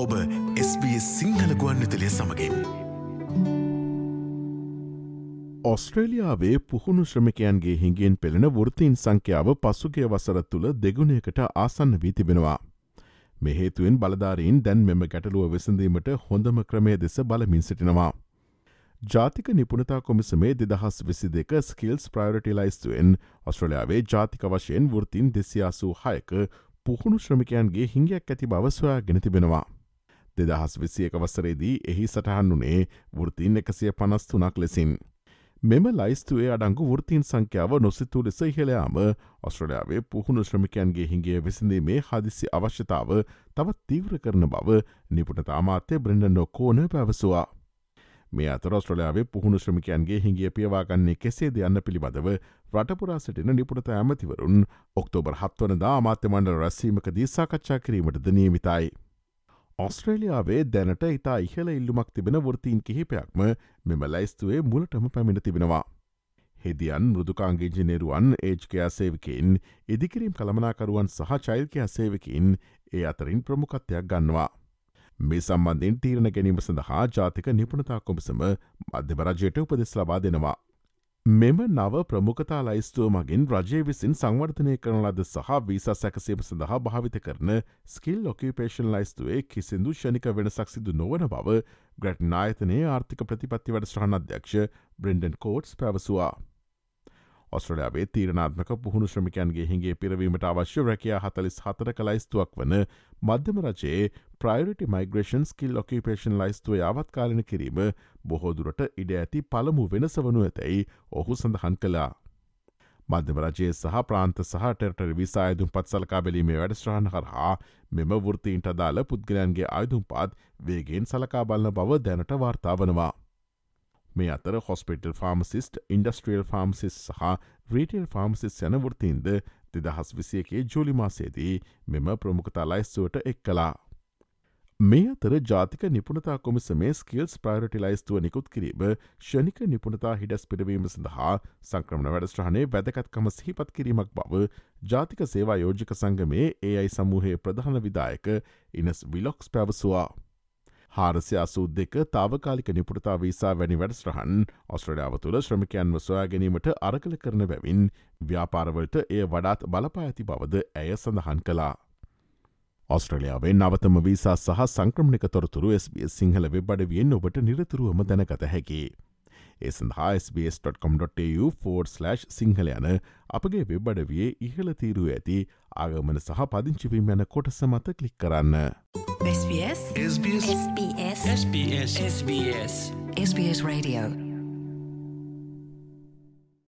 ඔබ SBS සිංහල ගුවන් විතලිය සමඟින්. ඔස්ට්‍රේලියාවේ පුහුණු ශ්‍රමිකයන්ගේ හිඟෙන් පෙළෙන වෘතීන් සංඛ්‍යාව පසුගේ වසර තුළ දෙගුණයකට ආසන්න වී තිබෙනවා. මෙහේතුවෙන් බලධාරීන් දැන් මෙම ගැටලුව විසඳීමට හොඳම ක්‍රමය දෙස බලමින් සිටිනවා. ජාතික නිපුණතා කොමිසමේ දෙදහස් විසි දෙක ස්කිල්ස් ප්‍රයිරටිලයිස්තුවෙන් ඔස්ට්‍රලයාාවේ ජාතික වශයෙන් වෘතින් දෙසියාසූ හයක පුහුණු ශ්‍රමිකයන්ගේ හිංගයක් ඇති බවස්වයා ගෙන තිබෙනවා. දෙදහස් විසියක වසරේදී එහි සටහන් වනේ වෘතින් එකසිය පනස්තුනක් ලෙසින්. මෙම ලයිස්තුවේ අඩංගු වෘතින් සංඛ්‍යාව නොසිතු ලෙස ඉහළයාම ඔස්ට්‍රලයාාවේ පුහුණු ශ්‍රමිකයන්ගේ හිගේ විසඳීමේ හදිසි අවශ්‍යතාව තවත් තීව්‍ර කරන බව නිපුට අමාත්‍ය බ්‍රෙන්ඩන්නෝ කෝන පැවසවා. මේ අතර ඔස්ට්‍රලයාාවේ පුහුණු ශ්‍රමිකයන්ගේ හිගේ පියවාගන්නේ කෙසේ දෙයන්න පිළිබඳව රටපුරා සිටින නිපුණත ඇමතිවරුන් ඔක්තෝබර් හත්වනදා අමාත්‍යමණ්ඩ රැස්සීමක දී සාකච්ඡා කිරීමටද නියමිතයි. ඔස්ට්‍රේලියාවේ දැනට ඉතා ඉහල ඉල්ලුමක් තිබෙන වෘතීන් කිහිපයක්ම මෙම ලැයිස්තුවේ මුලටම පැමිණ තිබෙනවා. හෙදියන් මෘදුකාංගේජිනේරුවන් ඒජ්කයා සේවකින් ඉදිකිරීම් කළමනාකරුවන් සහ චෛල්කයා සේවකින් ඒ අතරින් ප්‍රමුකත්වයක් ගන්නවා. මේ සම්බන්ධින් තීරණ ගැනීම සඳහා ජාතික නිපුණතා කොමිසම මධ්‍යමරජයට උපදෙස් ලබා දෙනවා. මෙම නව ප්‍රමුඛතා ලයිස්තුව මගින් රජය විසින් සංවර්ධනය කරන ලද සහ වීසා සැකසීම සඳහා භාවිත කරන ස්කිල් ලොකපේෂන් ලයිස්තුවේ කිසිදු ෂණික වෙනසක් සිදු නොවන බව ග්‍රට් නායතනයේ ආර්ථික ප්‍රතිපත්ති වැඩ ස්්‍රහණ අධ්‍යක්ෂ බ්‍රෙන්ඩන් කෝට්ස් පැවසවා. ඔස්ට්‍රලයාාවේ තීරණාත්මක පුහුණු ශ්‍රමිකයන්ගේ හිගේ පිරවීමට අවශ්‍ය රැකයා හතලිස් හතර කලයිස්තුවක් වන මධ්‍යම රජයේ ප්‍රයිරට මයිග්‍රේෂන් ස්කිල් ලොකපේෂන් ලයිස්තුව යාවත්කාලන කිරීම බොහෝදුරට ඉඩ ඇති පළමු වෙනස වනු ඇතැයි ඔහු සඳහන් කලා. මධ්‍යම රජයේ සහ ප්‍රාන්ත සහ ටෙරට විසා අයදුම් පත් සලකා බැලීමේ වැඩස්ට්‍රහන් හරහා මෙම වෘතීන්ට අදාළ පුද්ගලයන්ගේ අයදුම් පත් වේගෙන් සලකා බලන්න බව දැනට වාර්තා වනවා. මේ අතර හොස්පිටල් ෆාර්මසිස්ට ඉන්ඩස්ට්‍රියල් ෆාර්මසිස් සහ රීටල් ෆාර්මසිස් යන වෘතින්ද දෙදහස් විසියකේ ජූලි මාසේදී මෙම ප්‍රමුඛතා ලයිස්තුවට එක් කලා. මේ අතර ජාතික නිපුණතා කොමිසමේ ස්කිල්ස් ප්‍රයිරටිලයිස්තුව නිකුත් කිරීම ෂණික නිපුණතා හිඩස් පිරවීම සඳහා සංක්‍රමණ වැඩස්ට්‍රහණය වැදකත්කම සිහිපත් කිරීමක් බව ජාතික සේවා යෝජික සංගමේ ඒ අයි සමූහයේ ප්‍රධාන විදායක ඉනස් විලොක්ස් පැවසවා. හාරසය අසූ දෙක තාවකාලික නිපුරතා වීසා වැනි වැඩස්ට්‍රහන් ඔස්ට්‍රඩාව තුළ ශ්‍රමිකයන්ව සොයා ගැනීමට අරකල කරන බැවින් ව්‍යාපාරවලට එය වඩාත් බලපා ඇති බවද ඇය සඳහන් කලා. ඔස්ට්‍රලියාවේ නවතම වීසා සහ සංක්‍රමණික තොරතුරු SBS සිංහල වෙබ්බඩවියෙන් ඔබට නිරතුරුවම දැනගත හැකි. ඒ සඳහා SBS.com.tu4/ සිංහල යන අපගේ වෙබ්බඩවියේ ඉහළ තීරුව ඇති ආගමන සහ පදිංචිවීම යන කොටස මත කලික් කරන්න. SBS SBS SBS SBS SBS SBS Radio